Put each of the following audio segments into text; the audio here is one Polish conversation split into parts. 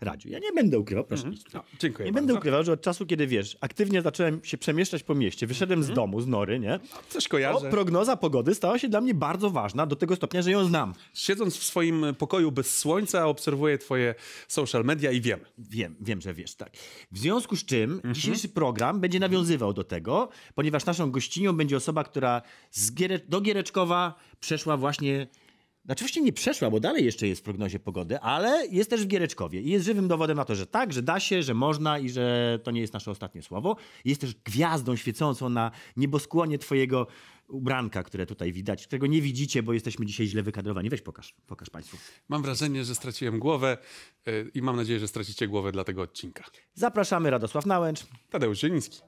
Radziu. Ja nie będę ukrywał, proszę. Mhm. iść. No, dziękuję Nie bardzo. będę ukrywał, że od czasu, kiedy wiesz, aktywnie zacząłem się przemieszczać po mieście, wyszedłem Mhm. z domu, z nory, nie? Coś To kojarzę. prognoza pogody stała się dla mnie bardzo ważna, do tego stopnia, że ją znam. Siedząc w swoim pokoju bez słońca, obserwuję twoje social media i wiem. Wiem, wiem, że wiesz, tak. W związku z czym Mhm. dzisiejszy program będzie nawiązywał do tego, ponieważ naszą gościnią będzie osoba, która z Giere- do Giereczkowa przeszła właśnie. Znaczy właściwie nie przeszła, bo dalej jeszcze jest w prognozie pogody, ale jest też w Giereczkowie i jest żywym dowodem na to, że tak, że da się, że można i że to nie jest nasze ostatnie słowo. Jest też gwiazdą świecącą na nieboskłonie twojego ubranka, które tutaj widać, którego nie widzicie, bo jesteśmy dzisiaj źle wykadrowani. Weź pokaż, pokaż Państwu. Mam wrażenie, że straciłem głowę yy, i mam nadzieję, że stracicie głowę dla tego odcinka. Zapraszamy Radosław Nałęcz. Tadeusz Zieliński.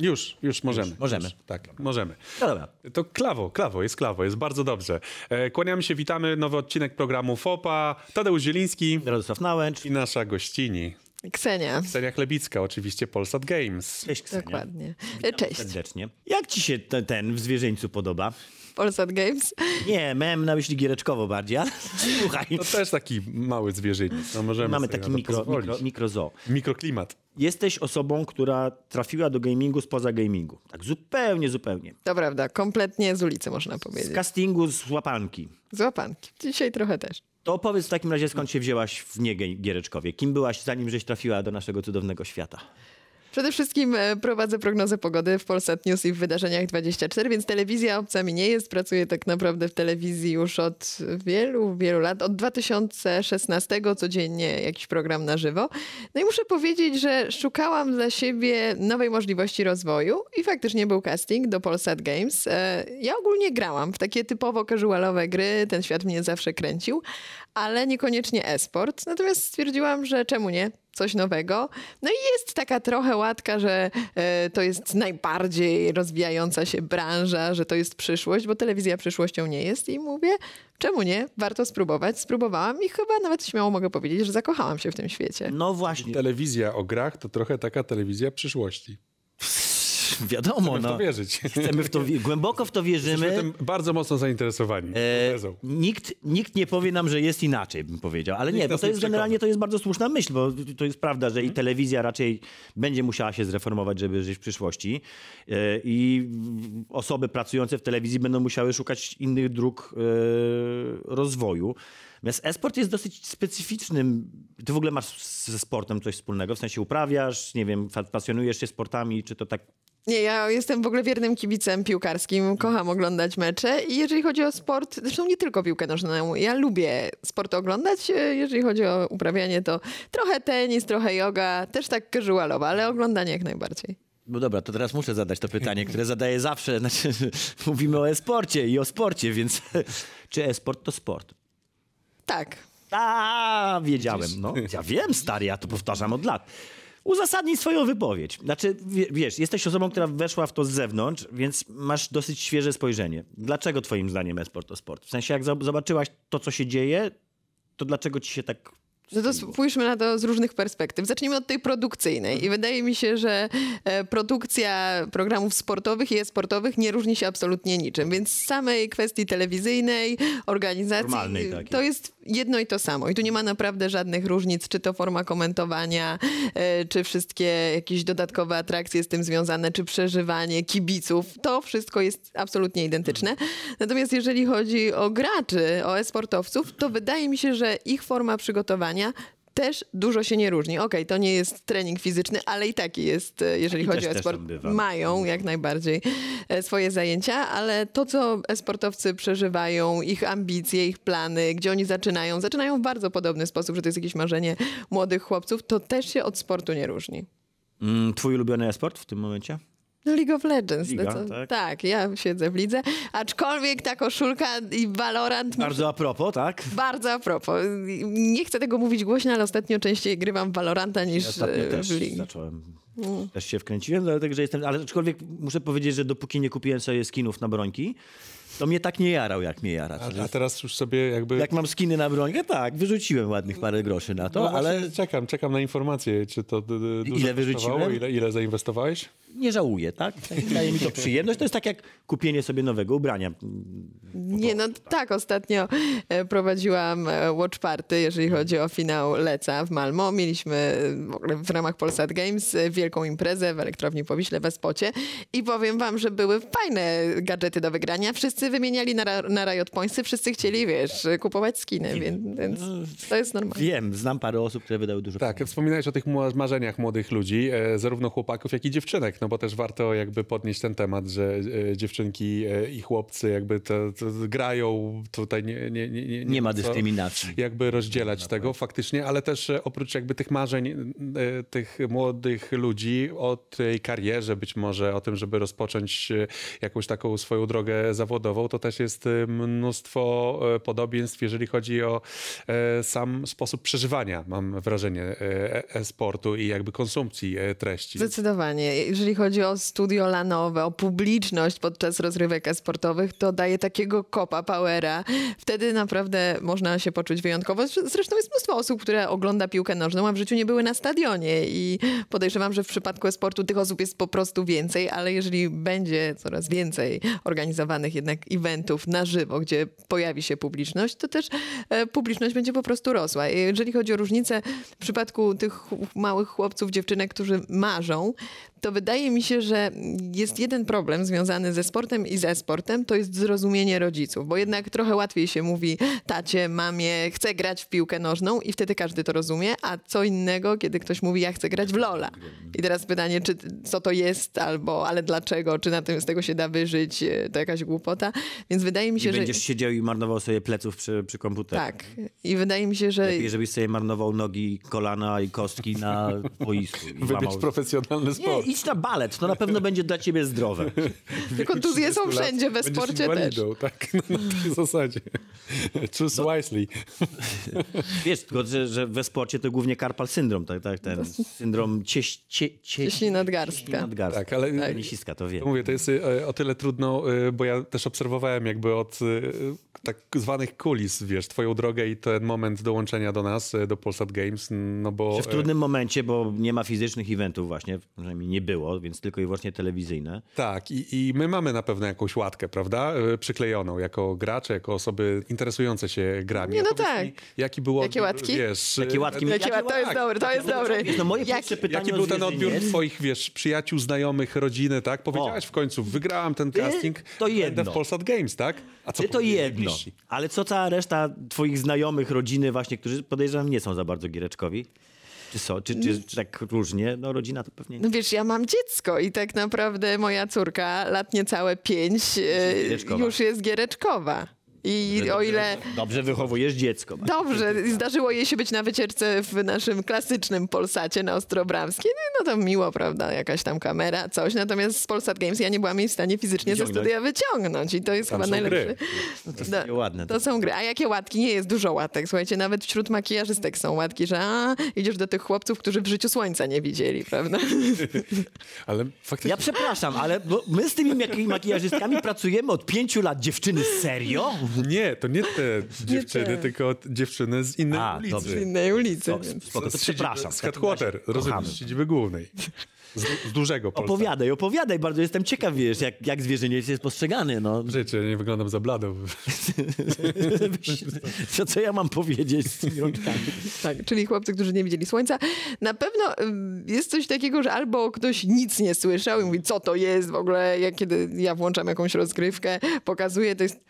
Już, już możemy. możemy. Już, tak, możemy. No dobra. To klawo, klawo, jest klawo, jest bardzo dobrze. E, kłaniamy się, witamy, nowy odcinek programu FOPA. Tadeusz Zieliński Radosław Nałęcz. i nasza gościni. Ksenia. Ksenia Chlebicka, oczywiście Polsat Games. Cześć Ksenia. Dokładnie. Witam Cześć. Serdecznie. Jak ci się te, ten w zwierzęciu podoba? Polsat Games. Nie, miałem na myśli giereczkowo bardziej, ale słuchaj. To też taki mały zwierzyniec. No możemy Mamy sobie taki mikro, mikro, mikrozoo. Mikroklimat. Jesteś osobą, która trafiła do gamingu spoza gamingu. Tak zupełnie, zupełnie. To prawda, kompletnie z ulicy można Z powiedzieć. castingu z łapanki. Z łapanki. Dzisiaj trochę też. To opowiedz w takim razie, skąd się wzięłaś w nie Gie- Giereczkowie. Kim byłaś, zanim żeś trafiła do naszego cudownego świata? Przede wszystkim e, prowadzę prognozę pogody w Polsat News i w Wydarzeniach 24, więc telewizja obca mi nie jest. Pracuję tak naprawdę w telewizji już od wielu, wielu lat. Od 2016 codziennie jakiś program na żywo. No i muszę powiedzieć, że szukałam dla siebie nowej możliwości rozwoju i faktycznie był casting do Polsat Games. E, Ja ogólnie grałam w takie typowo casualowe gry, ten świat mnie zawsze kręcił, ale niekoniecznie e-sport. Natomiast stwierdziłam, że czemu nie? Coś nowego. No i jest taka trochę łatka, że e, to jest najbardziej rozwijająca się branża, że to jest przyszłość, bo telewizja przyszłością nie jest i mówię, czemu nie? Warto spróbować. Spróbowałam i chyba nawet śmiało mogę powiedzieć, że zakochałam się w tym świecie. No właśnie, Telewizja o grach to trochę taka telewizja przyszłości. wiadomo, Chcemy w no. to wierzyć. Chcemy w to, wi- głęboko w to wierzymy. Jesteśmy tym bardzo mocno zainteresowani. E, nikt, nikt nie powie nam, że jest inaczej, bym powiedział. Ale Nikt nie, bo to jest generalnie to jest bardzo słuszna myśl, bo to jest prawda, że i telewizja raczej będzie musiała się zreformować, żeby żyć w przyszłości. E, I osoby pracujące w telewizji będą musiały szukać innych dróg e, rozwoju. Natomiast e-sport jest dosyć specyficznym. Ty w ogóle masz ze sportem coś wspólnego? W sensie uprawiasz, nie wiem, pasjonujesz się sportami, czy to tak Nie, ja jestem w ogóle wiernym kibicem piłkarskim, kocham oglądać mecze i jeżeli chodzi o sport, zresztą nie tylko piłkę nożną, ja lubię sport oglądać, jeżeli chodzi o uprawianie to trochę tenis, trochę yoga, też tak casualowo, ale oglądanie jak najbardziej. No dobra, to teraz muszę zadać to pytanie, które zadaję zawsze. Znaczy, mówimy o e-sporcie i o sporcie, więc czy e-sport to sport? Tak. A, wiedziałem. No, ja wiem, stary, ja to powtarzam od lat. Uzasadnij swoją wypowiedź. Znaczy, wie- wiesz, jesteś osobą, która weszła w to z zewnątrz, więc masz dosyć świeże spojrzenie. Dlaczego twoim zdaniem e-sport to sport? W sensie, jak zob- zobaczyłaś to, co się dzieje, to dlaczego ci się tak... No to spójrzmy na to z różnych perspektyw. Zacznijmy od tej produkcyjnej. I wydaje mi się, że e, produkcja programów sportowych i e-sportowych nie różni się absolutnie niczym. Więc z samej kwestii telewizyjnej, organizacji, takiej. to jest jedno i to samo. I tu nie ma naprawdę żadnych różnic, czy to forma komentowania, e, czy wszystkie jakieś dodatkowe atrakcje z tym związane, czy przeżywanie kibiców. To wszystko jest absolutnie identyczne. Natomiast jeżeli chodzi o graczy, o e-sportowców, to wydaje mi się, że ich forma przygotowania też dużo się nie różni. Okej, to nie jest trening fizyczny, ale i taki jest, e, jeżeli Taki chodzi też- o e-sport. Mają jak najbardziej e, swoje zajęcia, ale to, co e-sportowcy przeżywają, ich ambicje, ich plany, gdzie oni zaczynają, zaczynają w bardzo podobny sposób, że to jest jakieś marzenie młodych chłopców, to też się od sportu nie różni. Mm, twój ulubiony e-sport w tym momencie? No League of Legends. Liga, zdecydowanie. tak? tak, ja siedzę w lidze, aczkolwiek ta koszulka i Valorant Bardzo a propos, tak? Bardzo a propos. Nie chcę tego mówić głośno, ale ostatnio częściej grywam w Valoranta niż Ostatnio e, też w Ligi. zacząłem. Też się wkręciłem, dlatego że jestem. Ale aczkolwiek muszę powiedzieć, że dopóki nie kupiłem sobie skinów na brońki, to mnie tak nie jarał, jak mnie jara. A, a teraz już sobie jakby... Jak mam skiny na broń, tak, wyrzuciłem ładnych parę groszy na to, no ale czekam, czekam na informację, czy to d- d- dużo Ile wyrzuciłem? Ile, ile zainwestowałeś? Nie żałuję, tak? Daje mi to przyjemność. To jest tak jak kupienie sobie nowego ubrania. Nie, no tak, ostatnio e, prowadziłam e, Watch Party, jeżeli chodzi o finał Leca w Malmo. Mieliśmy e, w ogóle w ramach Polsat Games wielką imprezę w Elektrowni Powiśle w Espocie i powiem wam, że były fajne gadżety do wygrania. Wszyscy wymieniali na, ra- na Riot Pointsy, wszyscy chcieli, wiesz, kupować skiny, więc, więc to jest normalne. Wiem, znam parę osób, które wydały dużo Tak, wspominałeś o tych marzeniach młodych ludzi, zarówno chłopaków, jak i dziewczynek, no bo też warto jakby podnieść ten temat, że e, dziewczynki e, i chłopcy jakby to, to grają, tutaj nie, nie, nie, nie, Nie ma dyskryminacji. Jakby rozdzielać tego faktycznie, ale też e, oprócz jakby tych marzeń e, tych młodych ludzi o tej karierze, być może o tym, żeby rozpocząć jakąś taką swoją drogę zawodową, to też jest mnóstwo podobieństw, jeżeli chodzi o e, sam sposób przeżywania, mam wrażenie, e, e-sportu i jakby konsumpcji e, treści. Zdecydowanie. Jeżeli chodzi o studio lanowe, o publiczność podczas rozrywek e-sportowych, to daje takiego kopa, powera. Wtedy naprawdę można się poczuć wyjątkowo. Zresztą jest mnóstwo osób, które ogląda piłkę nożną, a w życiu nie były na stadionie i podejrzewam, że w przypadku e-sportu tych osób jest po prostu więcej, ale jeżeli będzie coraz więcej organizowanych jednak eventów na żywo, gdzie pojawi się publiczność, to też e, publiczność będzie po prostu rosła. Jeżeli chodzi o różnicę w przypadku tych ch- małych chłopców, dziewczynek, którzy marzą, to wydaje mi się, że jest jeden problem związany ze sportem i z e-sportem, to jest zrozumienie rodziców, bo jednak trochę łatwiej się mówi tacie, mamie, chcę grać w piłkę nożną i wtedy każdy to rozumie, a co innego, kiedy ktoś mówi, ja chcę grać w Lola. I teraz pytanie, czy co to jest, albo ale dlaczego, czy na tym z tego się da wyżyć, e, to jakaś głupota. Więc wydaje mi się, I że... będziesz siedział i marnował sobie pleców przy, przy komputerze. Tak. I wydaje mi się, że... Lepiej, żebyś sobie marnował nogi, kolana i kostki na boisku. Wybierz łamał... profesjonalny Nie, sport. Idź na balet, to na pewno będzie dla ciebie zdrowe. Kontuzje są 30 lat wszędzie, we sporcie też. Tak, no, na tej zasadzie. Choose No. wisely. Wiesz, tylko że, że we sporcie to głównie karpal syndrom, tak, tak, ten syndrom cieś, cie, cie, Cieśni nadgarstka. nadgarstka. Tak, ale- Tenisistka to wie. Mówię, to jest e, o tyle trudno, e, bo ja też obserwowałem jakby od e, tak zwanych kulis, wiesz, twoją drogę i ten moment dołączenia do nas, do Polsat Games, no bo... Że w trudnym momencie, bo nie ma fizycznych eventów właśnie, przynajmniej nie było, więc tylko i wyłącznie telewizyjne. Tak, i, i my mamy na pewno jakąś łatkę, prawda? E, Przyklejoną jako gracze, jako osoby interesujące się grami. Nie, no Powiedz tak. Mi, jaki był Jakie łatki? Wiesz, Jakie e, łatki? Jakie, Jakie to jest tak. dobre, to jest dobre. Wiesz, no moje Jak- pierwsze pytanie Jaki o był ten odbiór zwierzyniec- twoich, wiesz, przyjaciół, znajomych, rodziny, tak? Powiedziałaś w końcu, wygrałam ten casting, to jedno. będę w Polsat Games, tak? A co Ty to jedno, ale co cała reszta twoich znajomych, rodziny właśnie, którzy podejrzewam nie są za bardzo giereczkowi? Czy są, czy, czy, czy tak różnie? No rodzina to pewnie nie. No wiesz, ja mam dziecko i tak naprawdę moja córka, lat niecałe pięć, e, już jest giereczkowa. I o ile Dobrze wychowujesz dziecko. dobrze, zdarzyło jej się być na wycieczce w naszym klasycznym Polsacie na Ostrobramskiej, no, no to miło, prawda, jakaś tam kamera, coś. Natomiast z Polsat Games ja nie byłam jej w stanie fizycznie ze studia wyciągnąć i to jest Tam chyba są najlepszy. gry. to są No, ładne. To są gry. A jakie łatki? Nie jest dużo łatek. Słuchajcie, nawet wśród makijażystek są łatki, że a, idziesz do tych chłopców, którzy w życiu słońca nie widzieli, prawda? Ale faktycznie... Ja przepraszam, ale bo my z tymi maki- makijażystkami pracujemy od pięciu lat. Dziewczyny, serio? Nie, to nie te dziewczyny, te. tylko dziewczyny z innej A, ulicy. dobrze. Z innej ulicy. Więc. spoko, to przepraszam. Z Headquarter, rozumiesz, siedziby głównej. Z, z dużego Polsatu. Opowiadaj, opowiadaj, bardzo jestem ciekaw, wiesz, jak, jak zwierzyniec jest postrzegany, no. Życie, nie wyglądam za bladą. Co, co ja mam powiedzieć z tymi rączkami? Tak, czyli chłopcy, którzy nie widzieli słońca. Na pewno ym, jest coś takiego, że albo ktoś nic nie słyszał i mówi, co to jest w ogóle, jak kiedy ja włączam jakąś rozgrywkę, pokazuję, to jest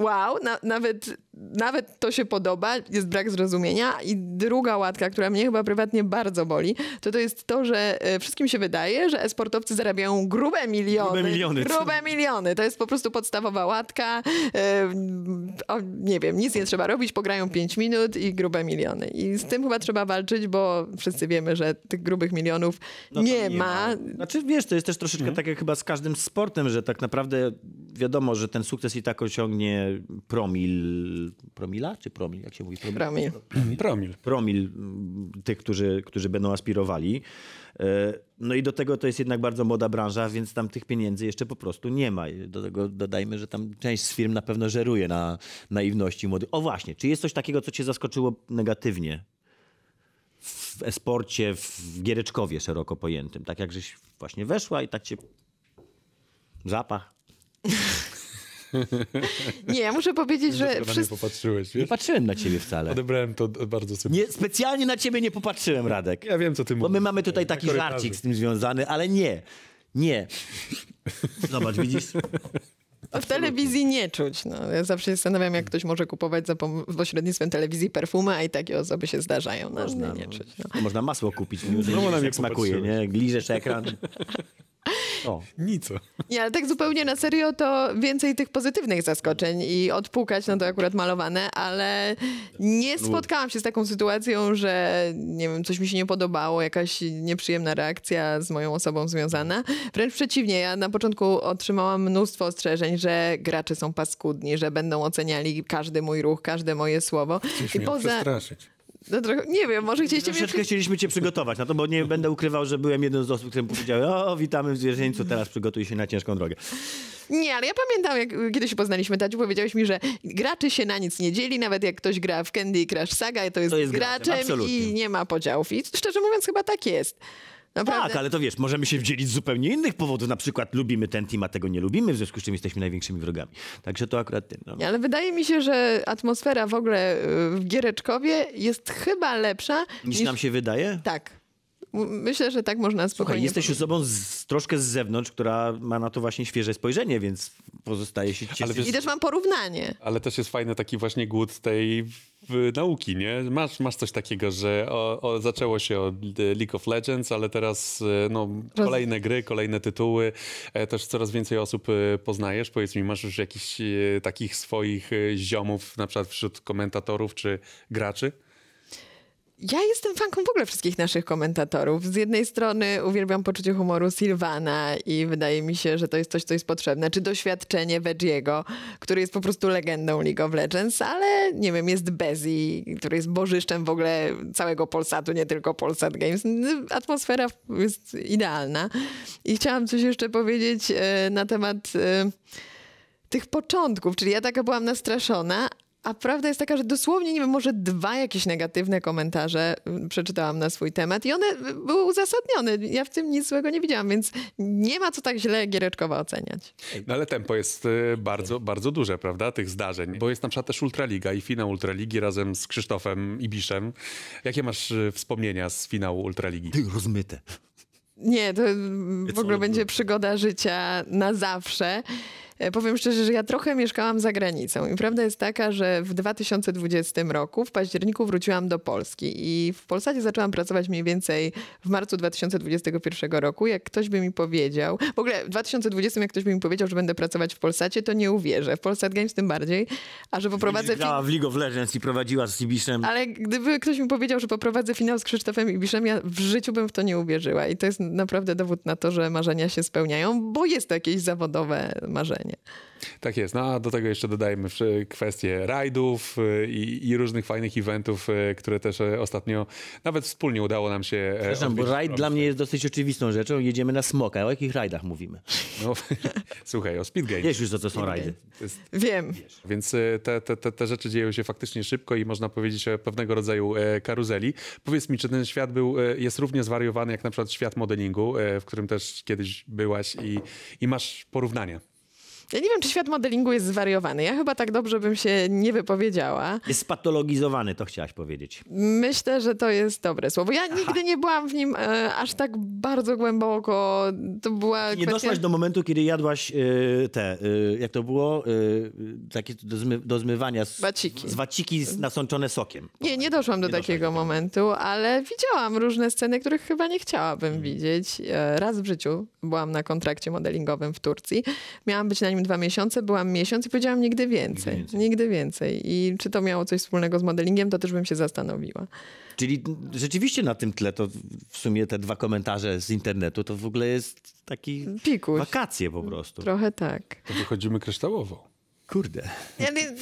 wow, na, nawet, nawet to się podoba, jest brak zrozumienia. I druga łatka, która mnie chyba prywatnie bardzo boli, to to jest to, że e, wszystkim się wydaje, że e-sportowcy zarabiają grube miliony. Grube miliony. Grube miliony. To jest po prostu podstawowa łatka. E, o, nie wiem, nic nie trzeba robić, pograją 5 minut i grube miliony. I z tym chyba trzeba walczyć, bo wszyscy wiemy, że tych grubych milionów No to nie, ma. Znaczy wiesz, to jest też troszeczkę tak jak chyba z każdym sportem, że tak naprawdę wiadomo, że ten sukces i tak osiągnie promil, promila czy promil, jak się mówi? Promil. Promil. promil mm, tych, którzy, którzy będą aspirowali. E, No i do tego to jest jednak bardzo młoda branża, więc tam tych pieniędzy jeszcze po prostu nie ma. Do tego dodajmy, że tam część z firm na pewno żeruje na naiwności młodych. O właśnie, czy jest coś takiego, co cię zaskoczyło negatywnie w esporcie, w Giereczkowie szeroko pojętym? Tak jak żeś właśnie weszła i tak cię zapach. Nie, ja muszę powiedzieć, że Że wszyscy... popatrzyłeś, Nie wiesz? patrzyłem na ciebie wcale. Odebrałem to bardzo sympatycznie. Nie, specjalnie na ciebie nie popatrzyłem, Radek. Ja wiem, co ty Bo mówisz. my mamy tutaj taki korytarzu. żarcik z tym związany, ale nie. Nie. Zobacz, widzisz? W telewizji nie czuć. No. Ja zawsze się zastanawiam, jak ktoś może kupować za pośrednictwem telewizji perfumy, a i takie osoby się zdarzają. No, Można, nie, nie no. czuć. No. Można masło kupić, No, nie mnie jak smakuje, nie? Liżesz ekran. O. Nic. Nie, ale tak zupełnie na serio, to więcej tych pozytywnych zaskoczeń i odpukać, no to akurat malowane, ale nie spotkałam się z taką sytuacją, że nie wiem, coś mi się nie podobało, jakaś nieprzyjemna reakcja z moją osobą związana. Wręcz przeciwnie, ja na początku otrzymałam mnóstwo ostrzeżeń, że gracze są paskudni, że będą oceniali każdy mój ruch, każde moje słowo. Chcesz I poza... przestraszyć. No trochę, nie wiem, może chcieliście mnie... Troszeczkę chcieliśmy cię przygotować na to, bo nie będę ukrywał, że byłem jedną z osób, którym powiedziały, o, witamy w zwierzęcu, teraz przygotuj się na ciężką drogę. Nie, ale ja pamiętam, jak kiedyś się poznaliśmy, Tadziu, powiedziałeś mi, że graczy się na nic nie dzieli, nawet jak ktoś gra w Candy Crush Saga, to jest, To jest graczem, graczem i nie ma podziałów. I szczerze mówiąc, chyba tak jest. Naprawdę. Tak, ale to wiesz, możemy się wdzielić z zupełnie innych powodów. Na przykład lubimy ten team, a tego nie lubimy, w związku z czym jesteśmy największymi wrogami. Także to akurat ty. No. Ale wydaje mi się, że atmosfera w ogóle y, w Giereczkowie jest chyba lepsza Niż nam się wydaje? Tak. Myślę, że tak można Słuchaj, spokojnie jesteś osobą z, troszkę z zewnątrz, która ma na to właśnie świeże spojrzenie, więc pozostaje się cieszyć. Wiesz- I też mam porównanie. Ale też jest fajny taki właśnie głód tej w, nauki, nie? Masz, masz coś takiego, że o, o, zaczęło się od e, League of Legends, ale teraz e, no, kolejne gry, kolejne tytuły, e, też coraz więcej osób poznajesz. Powiedz mi, masz już jakichś takich swoich ziomów, na przykład wśród komentatorów czy graczy? Ja jestem fanką w ogóle wszystkich naszych komentatorów. Z jednej strony uwielbiam poczucie humoru Silvana i wydaje mi się, że to jest coś, co jest potrzebne. Czy doświadczenie Veggie'ego, który jest po prostu legendą League of Legends, ale nie wiem, jest Bezi, który jest bożyszczem w ogóle całego Polsatu, nie tylko Polsat Games. Atmosfera jest idealna. I chciałam coś jeszcze powiedzieć e, na temat e, tych początków, czyli ja taka byłam nastraszona, a prawda jest taka, że dosłownie, nie wiem, może dwa jakieś negatywne komentarze y, przeczytałam na swój temat i one y, były uzasadnione. Ja w tym nic złego nie widziałam, więc nie ma co tak źle Giereczkowa oceniać. No ale tempo jest e, bardzo, bardzo duże, prawda, tych zdarzeń. Bo jest na przykład też Ultraliga i finał Ultraligi razem z Krzysztofem Ibiszem. Jakie masz e, wspomnienia z finału Ultraligi? Ty, rozmyte. Nie, to y, w ogóle będzie przygoda życia na zawsze. E, Powiem szczerze, że ja trochę mieszkałam za granicą i prawda jest taka, że w 2020 roku, w październiku wróciłam do Polski i w Polsacie zaczęłam pracować mniej więcej w marcu 2021 roku. Jak ktoś by mi powiedział, w ogóle w 2020 jak ktoś by mi powiedział, że będę pracować w Polsacie, to nie uwierzę. W Polsat Games tym bardziej, a że poprowadzę... Grała w League of Legends i prowadziła z Ibiszem. Ale gdyby ktoś mi powiedział, że poprowadzę finał z Krzysztofem Ibiszem, ja w życiu bym w to nie uwierzyła. I to jest naprawdę dowód na to, że marzenia się spełniają, bo jest to jakieś zawodowe marzenie. Tak jest. No a do tego jeszcze dodajmy kwestie rajdów y, i, i różnych fajnych eventów, y, które też e, ostatnio nawet wspólnie udało nam się e, Przepraszam, bo rajd dla mnie jest dosyć oczywistą rzeczą. Jedziemy na smoka. O jakich rajdach mówimy? No, słuchaj, o Speed Games. Wiesz już, co to są rajdy. Jest Wiem. Więc e, te, te, te, te rzeczy dzieją się faktycznie szybko i można powiedzieć o pewnego rodzaju e, karuzeli. Powiedz mi, czy ten świat był, e, jest równie zwariowany jak na przykład świat modelingu, w którym też kiedyś byłaś i, i masz porównania? Ja nie wiem, czy świat modelingu jest zwariowany. Ja chyba tak dobrze bym się nie wypowiedziała. Jest spatologizowany, to chciałaś powiedzieć. Myślę, że to jest dobre słowo. Ja nigdy nie byłam w nim e, aż tak bardzo głęboko. To była Nie kwestia... doszłaś do momentu, kiedy jadłaś y, te, y, jak to było, y, takie do, zmy, do zmywania z, Waciki. z waciki nasączone sokiem. Nie, nie doszłam do Nie doszłaś takiego do tego. momentu, ale widziałam różne sceny, których chyba nie chciałabym widzieć. E, Raz w życiu byłam na kontrakcie modelingowym w Turcji. Miałam być na nim dwa miesiące, byłam miesiąc i powiedziałam nigdy więcej. Nigdy Nigdy więcej. więcej. I czy to miało coś wspólnego z modelingiem, to też bym się zastanowiła. Czyli rzeczywiście na tym tle to w sumie te dwa komentarze z internetu to w ogóle jest taki Pikuś. wakacje po prostu. Trochę tak. To wychodzimy kryształowo. Kurde.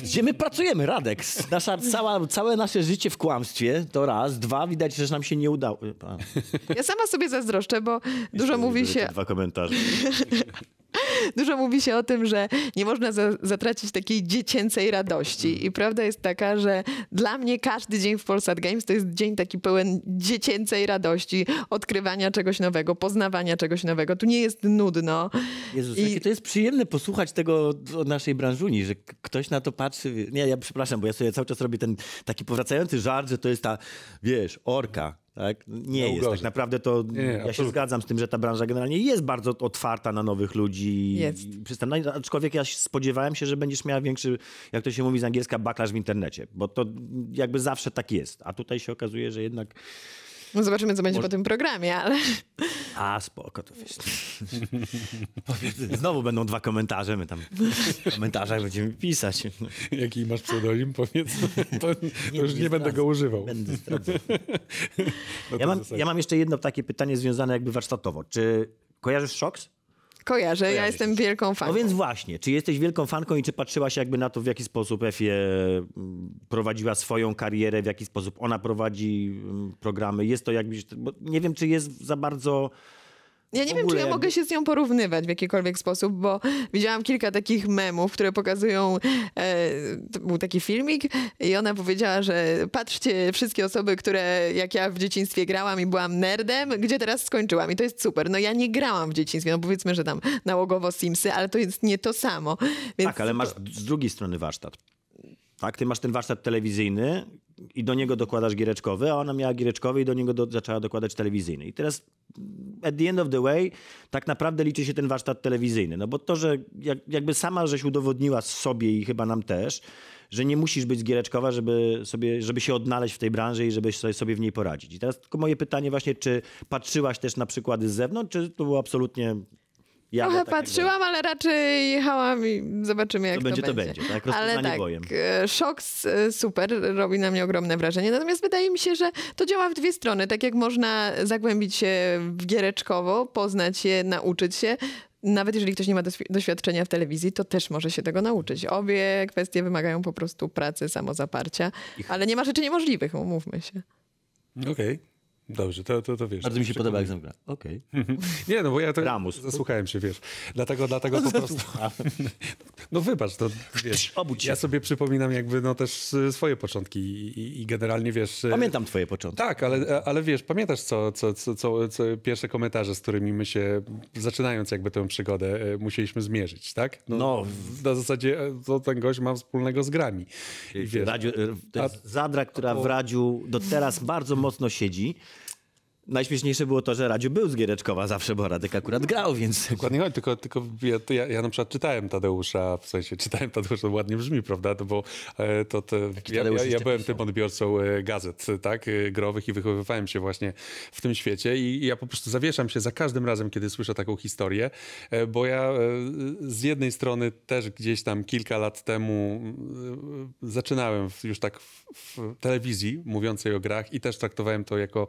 Gdzie my pracujemy, Radek? Nasza, cała, całe nasze życie w kłamstwie to raz. Dwa, widać, że nam się nie udało. A, ja sama sobie zazdroszczę, bo dużo jeszcze mówi się Dwa komentarze. Dużo mówi się o tym, że nie można za, zatracić takiej dziecięcej radości. I prawda jest taka, że dla mnie każdy dzień w Polsat Games to jest dzień taki pełen dziecięcej radości, odkrywania czegoś nowego, poznawania czegoś nowego. Tu nie jest nudno. Jezus, I- to jest przyjemne posłuchać tego od naszej branżuni, że ktoś na to patrzy. Nie, ja przepraszam, bo ja sobie cały czas robię ten taki powracający żart, że to jest ta, wiesz, orka. Tak? Nie No, jest. gorzej. Tak naprawdę to Nie, ja się absolutnie. zgadzam z tym, że ta branża generalnie jest bardzo otwarta na nowych ludzi. Jest. i przystępna. No, Aczkolwiek ja się spodziewałem się, że będziesz miała większy, jak to się mówi z angielska, backlash w internecie, bo to jakby zawsze tak jest. A tutaj się okazuje, że jednak No zobaczymy, co będzie po tym programie, ale a, spoko, to wiesz. Znowu będą dwa komentarze, my tam w komentarzach będziemy pisać. Jaki masz pseudonim, powiedz. To, to już nie, nie będę go używał. Będę. No Ja mam, ja mam jeszcze jedno takie pytanie związane jakby warsztatowo. Czy kojarzysz Szoks? Kojarzę. Ja Kojarzysz. jestem wielką fanką. No więc właśnie, czy jesteś wielką fanką i czy patrzyłaś jakby na to, w jaki sposób Efie prowadziła swoją karierę, w jaki sposób ona prowadzi mm, programy? Jest to jakbyś, bo nie wiem, czy jest za bardzo... Ja nie wiem, czy ja mogę się z nią porównywać w jakikolwiek sposób, bo widziałam kilka takich memów, które pokazują, e, to był taki filmik i ona powiedziała, że patrzcie wszystkie osoby, które jak ja w dzieciństwie grałam i byłam nerdem, gdzie teraz skończyłam i to jest super. No ja nie grałam w dzieciństwie, no powiedzmy, że tam nałogowo Simsy, ale to jest nie to samo. Więc Tak, ale masz z drugiej strony warsztat. Tak, ty masz ten warsztat telewizyjny i do niego dokładasz giereczkowy, a ona miała giereczkowy i do niego do, zaczęła dokładać telewizyjny. I teraz at the end of the way tak naprawdę liczy się ten warsztat telewizyjny. No bo to, że jak, jakby sama żeś udowodniła sobie i chyba nam też, że nie musisz być z giereczkowa, żeby, sobie, żeby się odnaleźć w tej branży i żeby sobie w niej poradzić. I teraz tylko moje pytanie właśnie, czy patrzyłaś też na przykłady z zewnątrz, czy to było absolutnie... jadę Trochę tak, patrzyłam, ale raczej jechałam i zobaczymy, jak to będzie, to będzie. będzie, tak? Ale tak, bojem. e, szok e, super, robi na mnie ogromne wrażenie. Natomiast wydaje mi się, że to działa w dwie strony. Tak jak można zagłębić się w giereczkowo, poznać się, nauczyć się. Nawet jeżeli ktoś nie ma doświadczenia w telewizji, to też może się tego nauczyć. Obie kwestie wymagają po prostu pracy, samozaparcia, ale nie ma rzeczy niemożliwych, umówmy się. Okej. Dobrze, to, to, to wiesz. Bardzo mi się podoba, jak zamknę. Okej. Nie, no bo ja to Ramus. zasłuchałem się, wiesz. Dlatego, dlatego po prostu... No wybacz, to wiesz. Obudź się. Ja sobie przypominam jakby no też y, swoje początki i, i, generalnie wiesz... y, Pamiętam twoje początki. Tak, ale, ale wiesz, pamiętasz co, co, co, co, co pierwsze komentarze, z którymi my się, zaczynając jakby tę przygodę, e, musieliśmy zmierzyć, tak? No. w- Na zasadzie, e, co ten gość ma wspólnego z grami. I wiesz, Radziu, to jest Zadra, która w Radziu do teraz bardzo mocno siedzi. Najśmieszniejsze było to, że Radziu był z Giereczkowa zawsze, bo Radek akurat grał, więc... Dokładnie chodzi, tylko, tylko ja, ja, ja na przykład czytałem Tadeusza, w sensie czytałem Tadeusza, to ładnie brzmi, prawda? To, bo e, to, to, ja, ja, ja byłem pisał? tym odbiorcą e, gazet, tak, e, growych i wychowywałem się właśnie w tym świecie i ja po prostu zawieszam się za każdym razem, kiedy słyszę taką historię, e, bo ja e, z jednej strony też gdzieś tam kilka lat temu e, zaczynałem już tak w, w telewizji mówiącej o grach i też traktowałem to jako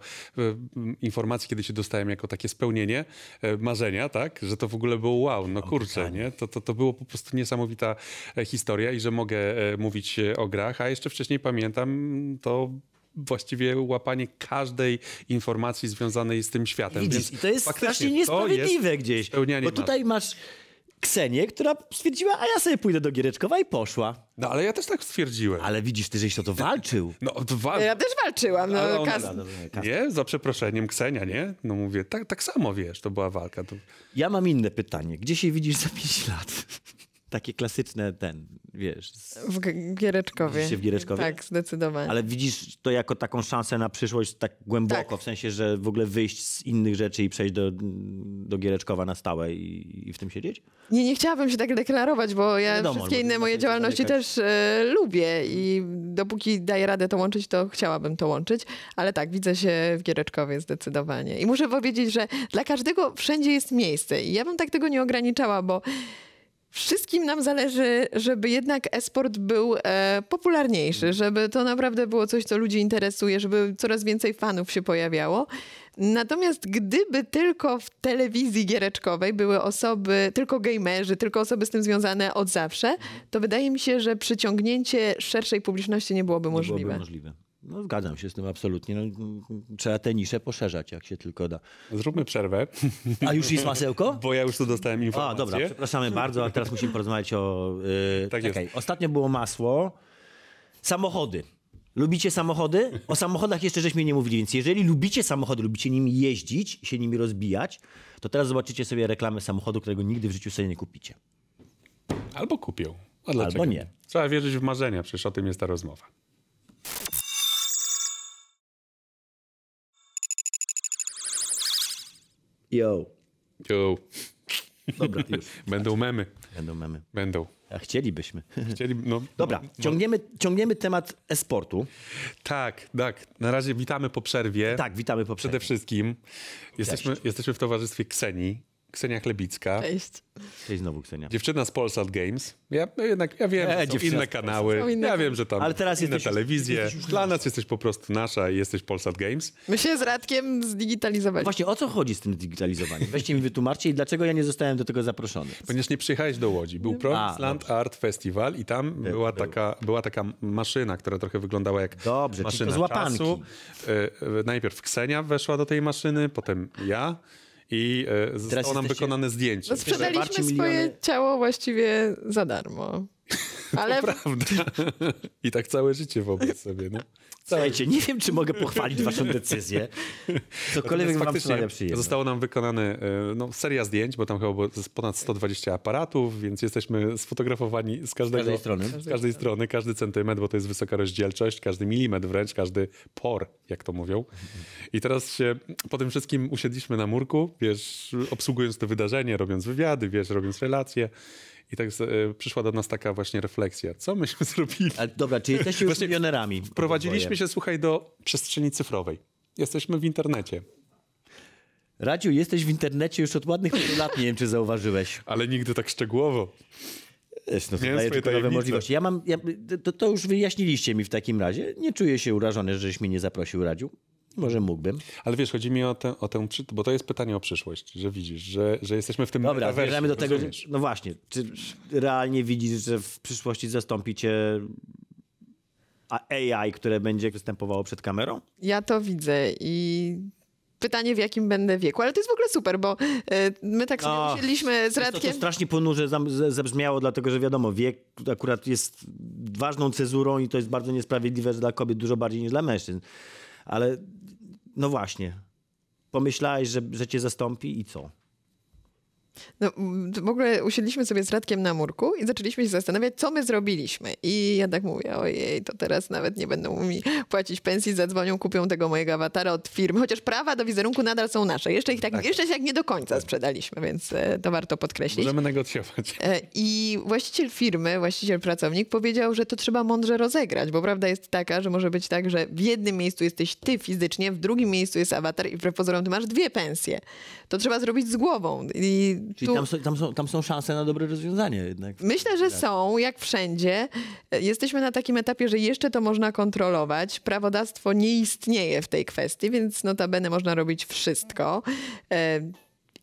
m, informację, kiedy się dostałem jako takie spełnienie e, marzenia, tak, że to w ogóle było wow, no kurczę, nie? To, to, to było po prostu niesamowita e, historia i że mogę e, mówić o grach, a jeszcze wcześniej pamiętam to właściwie łapanie każdej informacji związanej z tym światem. Widzisz, Więc i to jest faktycznie strasznie niesprawiedliwe gdzieś. Bo tutaj masz Ksenię, która stwierdziła, a ja sobie pójdę do Giereczkowa i poszła. No ale ja też tak stwierdziłem. Ale widzisz, ty żeś to, to walczył. No dwa... Ja też walczyłam. No, Ale ona- kas... Nie, za przeproszeniem, Ksenia, nie? No mówię, tak, tak samo, wiesz, to była walka. To... Ja mam inne pytanie. Gdzie się widzisz za 5 lat? Takie klasyczne ten, wiesz. z- W Giereczkowie. Się w Giereczkowie? Tak, zdecydowanie. Ale widzisz to jako taką szansę na przyszłość tak głęboko, Tak. w sensie, że w ogóle wyjść z innych rzeczy i przejść do, do Giereczkowa na stałe i, i w tym siedzieć? Nie, nie chciałabym się tak deklarować, bo ja Wiadomo, wszystkie inne moje działalności też e, lubię i dopóki daję radę to łączyć, to chciałabym to łączyć. Ale tak, widzę się w Giereczkowie zdecydowanie. I muszę powiedzieć, że dla każdego wszędzie jest miejsce i ja bym tak tego nie ograniczała, bo Wszystkim nam zależy, żeby jednak esport był e, popularniejszy, żeby to naprawdę było coś, co ludzi interesuje, żeby coraz więcej fanów się pojawiało. Natomiast gdyby tylko w telewizji giereczkowej były osoby, tylko gamerzy, tylko osoby z tym związane od zawsze, to wydaje mi się, że przyciągnięcie szerszej publiczności nie byłoby Nie możliwe. byłoby możliwe. No, zgadzam się z tym absolutnie. No, trzeba te nisze poszerzać, jak się tylko da. Zróbmy przerwę, A już jest masełko? bo ja już tu dostałem A, informację. dobra, przepraszamy bardzo, a teraz musimy porozmawiać o... Yy, Tak jest. ostatnio było masło. Samochody. Lubicie samochody? O samochodach jeszcze żeśmy nie mówili, więc jeżeli lubicie samochody, lubicie nimi jeździć się nimi rozbijać, to teraz zobaczycie sobie reklamę samochodu, którego nigdy w życiu sobie nie kupicie. Albo kupią. A? Albo nie. Trzeba wierzyć w marzenia, przecież o tym jest ta rozmowa. Yo. Jo. Dobra, już. Będą memy. Będą memy. Będą. A chcielibyśmy. Chcieli, no, Dobra, no, ciągniemy, ciągniemy temat e-sportu. Tak, tak. Na razie witamy po przerwie. Tak, witamy po Przede przerwie. wszystkim jesteśmy, jesteśmy w towarzystwie Ksenii. Ksenia Chlebicka. Cześć. Cześć znowu, Ksenia. Dziewczyna z Polsat Games. Ja no jednak ja wiem, E, że są inne kanały. Są inne ja wiem, że tam Ale teraz inne jesteś telewizje. jesteś Dla nas jesteś po prostu nasza i jesteś Polsat Games. My się z Radkiem zdigitalizowaliśmy. Właśnie o co chodzi z tym digitalizowaniem? Weźcie mi wytłumaczcie i dlaczego ja nie zostałem do tego zaproszony. Ponieważ nie przyjechałeś do Łodzi. Był Promise A, Land Art Festival i tam była, taka, była taka maszyna, która trochę wyglądała jak Dobrze, czyli maszyna to z łapanki. czasu. E, e, Najpierw Ksenia weszła do tej maszyny, potem ja i e, zostało nam jesteście- wykonane zdjęcie. No, sprzedaliśmy swoje miliony. ciało właściwie za darmo. Ale Prawda. I tak całe życie wobec sobie. No. Słuchajcie, nie wiem, czy mogę pochwalić waszą decyzję. Cokolwiek wam przyjemność. Zostało nam wykonane no, seria zdjęć, bo tam chyba było z ponad 120 aparatów, więc jesteśmy sfotografowani z każdego, każdej strony. Z każdej strony, każdy centymetr, bo to jest wysoka rozdzielczość, każdy milimetr wręcz, każdy por, jak to mówią. I teraz się po tym wszystkim usiedliśmy na murku, wiesz, obsługując to wydarzenie, robiąc wywiady, wiesz, robiąc relacje. I tak e, przyszła do nas taka właśnie refleksja. Co myśmy zrobili? Ale dobra, czy jesteście już milionerami? Wprowadziliśmy się, słuchaj, do przestrzeni cyfrowej. Jesteśmy w internecie. Radziu, jesteś w internecie już od ładnych paru lat, nie wiem, czy zauważyłeś. Ale nigdy tak szczegółowo. Wiesz, No, to Miałem daje tylko nowe możliwości. Ja mam, ja, to, to już wyjaśniliście mi w takim razie. Nie czuję się urażony, żeś mnie nie zaprosił, Radziu. Może mógłbym. Ale wiesz, chodzi mi o tę, o tę bo to jest pytanie o przyszłość, że widzisz, że, że jesteśmy w tym Dobra, zmierzamy do tego, że, rozumiesz? no właśnie, czy realnie widzisz, że w przyszłości zastąpicie AI, które będzie występowało przed kamerą? ja to widzę i pytanie w jakim będę wieku. Ale to jest w ogóle super, bo e, my tak sobie No, usiedliśmy z To, to Radkiem. strasznie ponurze zabrzmiało, dlatego że wiadomo, wiek akurat jest ważną cezurą i to jest bardzo niesprawiedliwe że dla kobiet dużo bardziej niż dla mężczyzn. Ale no właśnie, pomyślałeś, że, że cię zastąpi i co? No, m, w ogóle usiedliśmy sobie z Radkiem na murku i zaczęliśmy się zastanawiać, co my zrobiliśmy. I ja tak mówię, ojej, to teraz nawet nie będą mi płacić pensji, zadzwonią, kupią tego mojego awatara od firmy, chociaż prawa do wizerunku nadal są nasze. Jeszcze ich tak, jeszcze się jak nie do końca sprzedaliśmy, więc e, to warto podkreślić. Możemy negocjować. E, I właściciel firmy, właściciel pracownik powiedział, że to trzeba mądrze rozegrać, bo prawda jest taka, że może być tak, że w jednym miejscu jesteś ty fizycznie, w drugim miejscu jest awatar i wbrew pozorom ty masz dwie pensje. To trzeba zrobić z głową. I Czyli tu... tam, są, tam, są, tam są szanse na dobre rozwiązanie jednak. Myślę, że są, jak wszędzie. Jesteśmy na takim etapie, że jeszcze to można kontrolować. Prawodawstwo nie istnieje w tej kwestii, więc notabene można robić wszystko. E,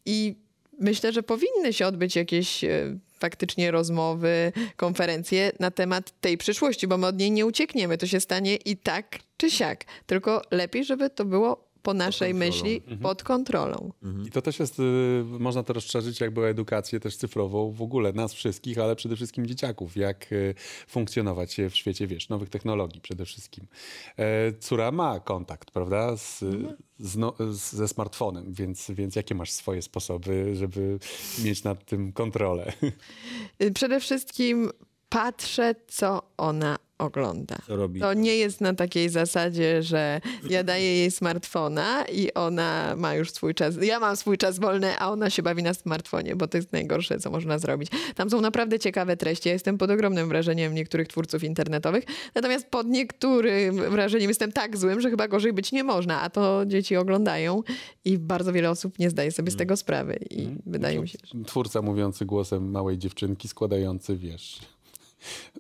I myślę, że powinny się odbyć jakieś e, faktycznie rozmowy, konferencje na temat tej przyszłości, bo my od niej nie uciekniemy. To się stanie i tak czy siak. Tylko lepiej, żeby to było po naszej kontrolą. myśli pod kontrolą. I to też jest, y, można to rozszerzyć jakby o edukację też cyfrową w ogóle nas wszystkich, ale przede wszystkim dzieciaków, jak y, funkcjonować w świecie, wiesz, nowych technologii przede wszystkim. E, Córa ma kontakt, prawda, z, z, no, z, ze smartfonem, więc, więc jakie masz swoje sposoby, żeby mieć nad tym kontrolę? Y, Przede wszystkim patrzę, co ona ogląda. Co robi? To nie jest na takiej zasadzie, że ja daję jej smartfona i ona ma już swój czas. Ja mam swój czas wolny, a ona się bawi na smartfonie, bo to jest najgorsze, co można zrobić. Tam są naprawdę ciekawe treści. Ja jestem pod ogromnym wrażeniem niektórych twórców internetowych, natomiast pod niektórym wrażeniem jestem tak złym, że chyba gorzej być nie można, a to dzieci oglądają i bardzo wiele osób nie zdaje sobie z tego sprawy i wydaje mi się, że... Twórca mówiący głosem małej dziewczynki, składający, wiesz,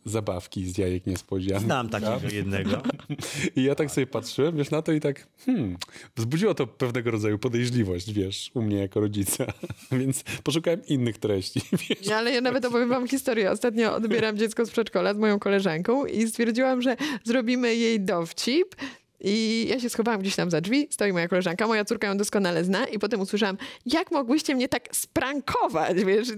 zabawki z jajek niespodzianek. Znam takiego jednego. I ja tak sobie patrzyłem, wiesz, na to i tak, hmm, wzbudziło to pewnego rodzaju podejrzliwość, wiesz, u mnie jako rodzica. Więc poszukałem innych treści, wiesz. Ale ja nawet opowiem wam historię. Ostatnio odbieram dziecko z przedszkola z moją koleżanką i stwierdziłam, że zrobimy jej dowcip. I ja się schowałam gdzieś tam za drzwi, stoi moja koleżanka, moja córka ją doskonale zna i potem usłyszałam, jak mogłyście mnie tak sprankować, wiesz?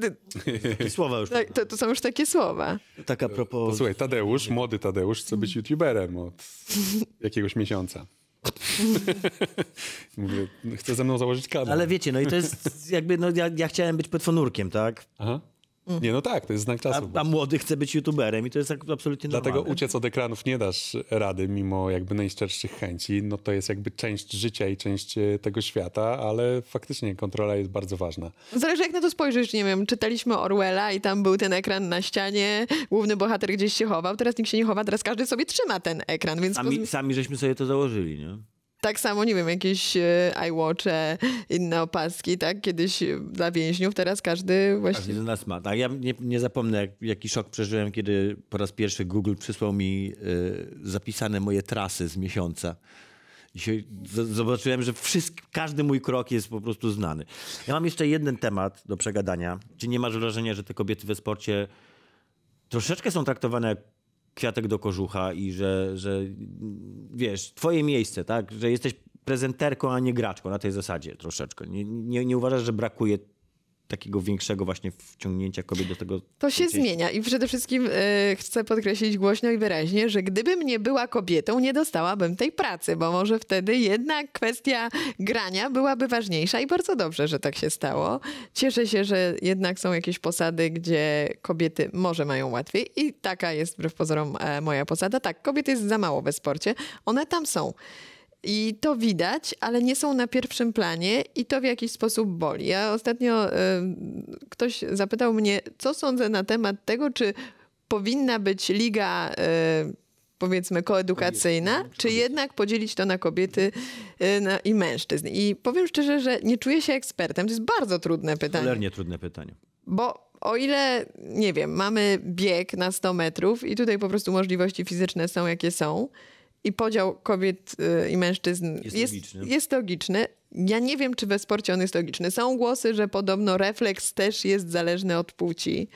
I słowa już. Tak, To, to są już takie słowa. Tak a propos... Słuchaj, Tadeusz, młody Tadeusz, chce być youtuberem od jakiegoś miesiąca. Mówię, chce ze mną założyć kanał. Ale wiecie, no i to jest jakby, no ja, ja chciałem być petfonurkiem, tak? Aha. Nie, no tak, to jest znak A, czasu. a młody chce być youtuberem i to jest tak absolutnie Dlatego normalne. uciec od ekranów nie dasz rady, mimo jakby najszczerszych chęci. No to jest jakby część życia i część e, tego świata, ale faktycznie kontrola jest bardzo ważna. Zależy jak na to spojrzysz, nie wiem, czytaliśmy Orwella i tam był ten ekran na ścianie, główny bohater gdzieś się chował, teraz nikt się nie chowa, teraz każdy sobie trzyma ten ekran, więc Sami, sami żeśmy sobie to założyli, nie? Tak samo, nie wiem, jakieś e, iWatche, inne opaski, tak? Kiedyś e, dla więźniów, teraz każdy Każdy właściwie... z nas ma. Tak, ja nie, nie zapomnę, jak, jaki szok przeżyłem, kiedy po raz pierwszy Google przysłał mi y, zapisane moje trasy z miesiąca. Dzisiaj zobaczyłem, że wszystk, każdy mój krok jest po prostu znany. Ja mam jeszcze jeden temat do przegadania. Czy nie masz wrażenia, że te kobiety we sporcie troszeczkę są traktowane jak kwiatek do kożucha i że, że wiesz, twoje miejsce, tak? Że jesteś prezenterką, a nie graczką na tej zasadzie troszeczkę. Nie, nie, nie uważasz, że brakuje takiego większego właśnie wciągnięcia kobiet do tego? To się Gdzieś- zmienia i przede wszystkim e, chcę podkreślić głośno i wyraźnie, że gdybym nie była kobietą, nie dostałabym tej pracy, bo może wtedy jednak kwestia grania byłaby ważniejsza i bardzo dobrze, że tak się stało. Cieszę się, że jednak są jakieś posady, gdzie kobiety może mają łatwiej i taka jest wbrew pozorom e, moja posada. Tak, kobiet jest za mało we sporcie, one tam są. I to widać, ale nie są na pierwszym planie i to w jakiś sposób boli. Ja ostatnio y, ktoś zapytał mnie, co sądzę na temat tego, czy powinna być liga y, powiedzmy koedukacyjna, czy jednak podzielić to na kobiety y, na, i mężczyzn. I powiem szczerze, że nie czuję się ekspertem. To jest bardzo trudne pytanie. Cholernie trudne pytanie. Bo o ile, nie wiem, mamy bieg na 100 metrów i tutaj po prostu możliwości fizyczne są jakie są i podział kobiet y, i mężczyzn Jest jest, logiczny. jest logiczny. Ja nie wiem, czy we sporcie on jest logiczny. Są głosy, że podobno refleks też jest zależny od płci.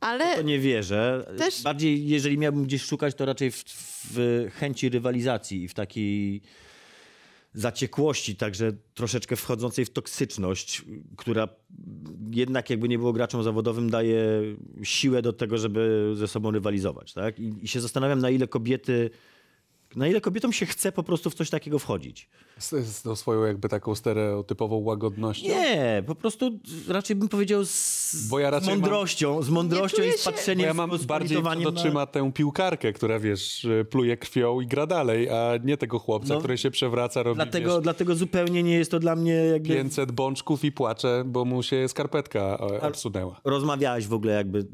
Ale To nie wierzę. Też- Bardziej, jeżeli miałbym gdzieś szukać, to raczej w, w chęci rywalizacji i w takiej zaciekłości, także troszeczkę wchodzącej w toksyczność, która jednak jakby nie było graczem zawodowym, daje siłę do tego, żeby ze sobą rywalizować. Tak? I, I się zastanawiam, na ile kobiety, na ile kobietom się chce po prostu w coś takiego wchodzić. Z, z tą swoją jakby taką stereotypową łagodnością. Nie, po prostu raczej bym powiedział z, Bo ja z raczej mam- mądrością, z mądrością i z Bo patrzeniem ja mam z bardziej politowaniem przed oczyma tę piłkarkę, która wiesz, pluje krwią i gra dalej, a nie tego chłopca, No, który się przewraca, robi Dlatego, wiesz, dlatego zupełnie nie jest to dla mnie jakby... 500 bączków i płacze, bo mu się skarpetka e, odsunęła. Rozmawiałaś w ogóle jakby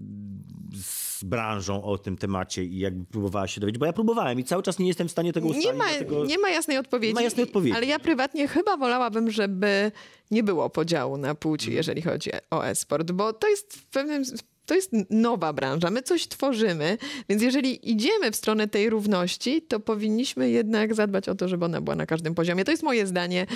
z branżą o tym temacie i jakby próbowałaś się dowiedzieć, bo ja próbowałem i cały czas nie jestem w stanie tego ustalić. nie ma, nie ma jasnej odpowiedzi. Nie ma jasnej odpowiedzi. Ale ja prywatnie chyba wolałabym, żeby nie było podziału na płci, jeżeli chodzi o e-sport, bo to jest w pewnym to jest nowa branża, my coś tworzymy, więc jeżeli idziemy w stronę tej równości, to powinniśmy jednak zadbać o to, żeby ona była na każdym poziomie. To jest moje zdanie.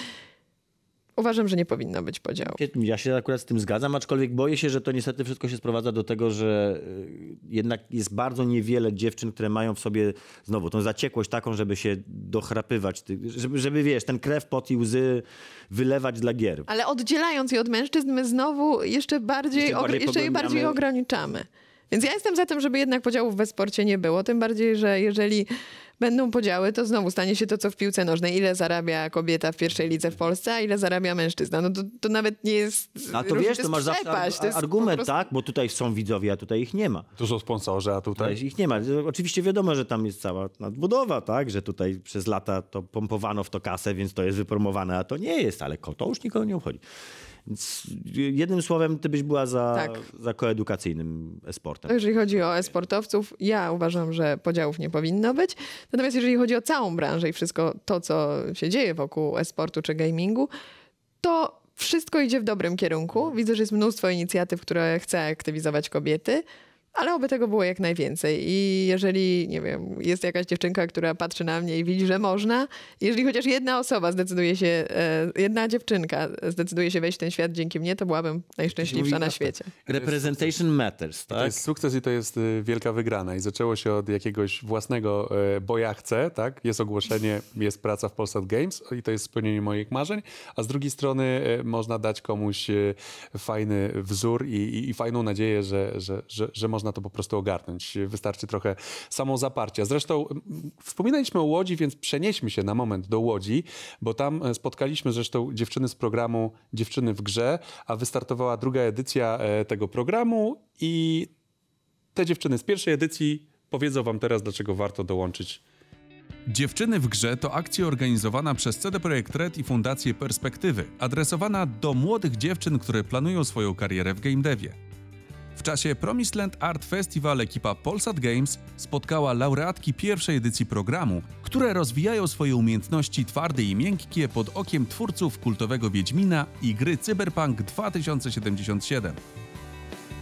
Uważam, że nie powinno być podziału. Ja się akurat z tym zgadzam, aczkolwiek boję się, że to niestety wszystko się sprowadza do tego, że y, jednak jest bardzo niewiele dziewczyn, które mają w sobie znowu tą zaciekłość taką, żeby się dochrapywać, żeby, żeby wiesz, ten krew, pot i łzy wylewać dla gier. Ale oddzielając je od mężczyzn, my znowu jeszcze bardziej, Jeszcze bardziej jeszcze je bardziej ograniczamy. Więc ja jestem za tym, żeby jednak podziałów we sporcie nie było. Tym bardziej, że jeżeli będą podziały, to znowu stanie się to, co w piłce nożnej. Ile zarabia kobieta w pierwszej lidze w Polsce, a ile zarabia mężczyzna. No to, to nawet nie jest A to wiesz, to masz zawsze ar- argument, prostu- tak? Bo tutaj są widzowie, a tutaj ich nie ma. Dużo sponsorzy, a tutaj... Tutaj ich nie ma. Oczywiście wiadomo, że tam jest cała nadbudowa, tak? Że tutaj przez lata to pompowano w to kasę, więc to jest wypromowane, a to nie jest, ale to już nikogo nie obchodzi. Więc jednym słowem, ty byś była za, Tak. za koedukacyjnym e-sportem. Jeżeli chodzi o e-sportowców, ja uważam, że podziałów nie powinno być. Natomiast jeżeli chodzi o całą branżę i wszystko to, co się dzieje wokół e-sportu czy gamingu, to wszystko idzie w dobrym kierunku. Widzę, że jest mnóstwo inicjatyw, które chce aktywizować kobiety. Ale oby tego było jak najwięcej. I jeżeli, nie wiem, jest jakaś dziewczynka, która patrzy na mnie i widzi, że można, jeżeli chociaż jedna osoba zdecyduje się, e, jedna dziewczynka zdecyduje się wejść w ten świat dzięki mnie, to byłabym najszczęśliwsza na świecie. Representation matters, To tak? jest sukces i to jest y, wielka wygrana. I zaczęło się od jakiegoś własnego y, bo ja chcę, tak? Jest ogłoszenie, jest praca w Polsat Games i to jest spełnienie moich marzeń, a z drugiej strony y, można dać komuś fajny wzór i, i, i fajną nadzieję, że, że, że, że można to po prostu ogarnąć. Wystarczy trochę samozaparcia. Zresztą wspominaliśmy o Łodzi, więc przenieśmy się na moment do Łodzi, bo tam e, spotkaliśmy zresztą dziewczyny z programu Dziewczyny w grze, a wystartowała druga edycja e, tego programu i te dziewczyny z pierwszej edycji powiedzą wam teraz, dlaczego warto dołączyć. Dziewczyny w grze to akcja organizowana przez CD Projekt Red i Fundację Perspektywy, adresowana do młodych dziewczyn, które planują swoją karierę w game devie. Czasie Promised Art Festival ekipa Polsat Games spotkała laureatki pierwszej edycji programu, które rozwijają swoje umiejętności twarde i miękkie pod okiem twórców kultowego Wiedźmina i gry Cyberpunk 2077.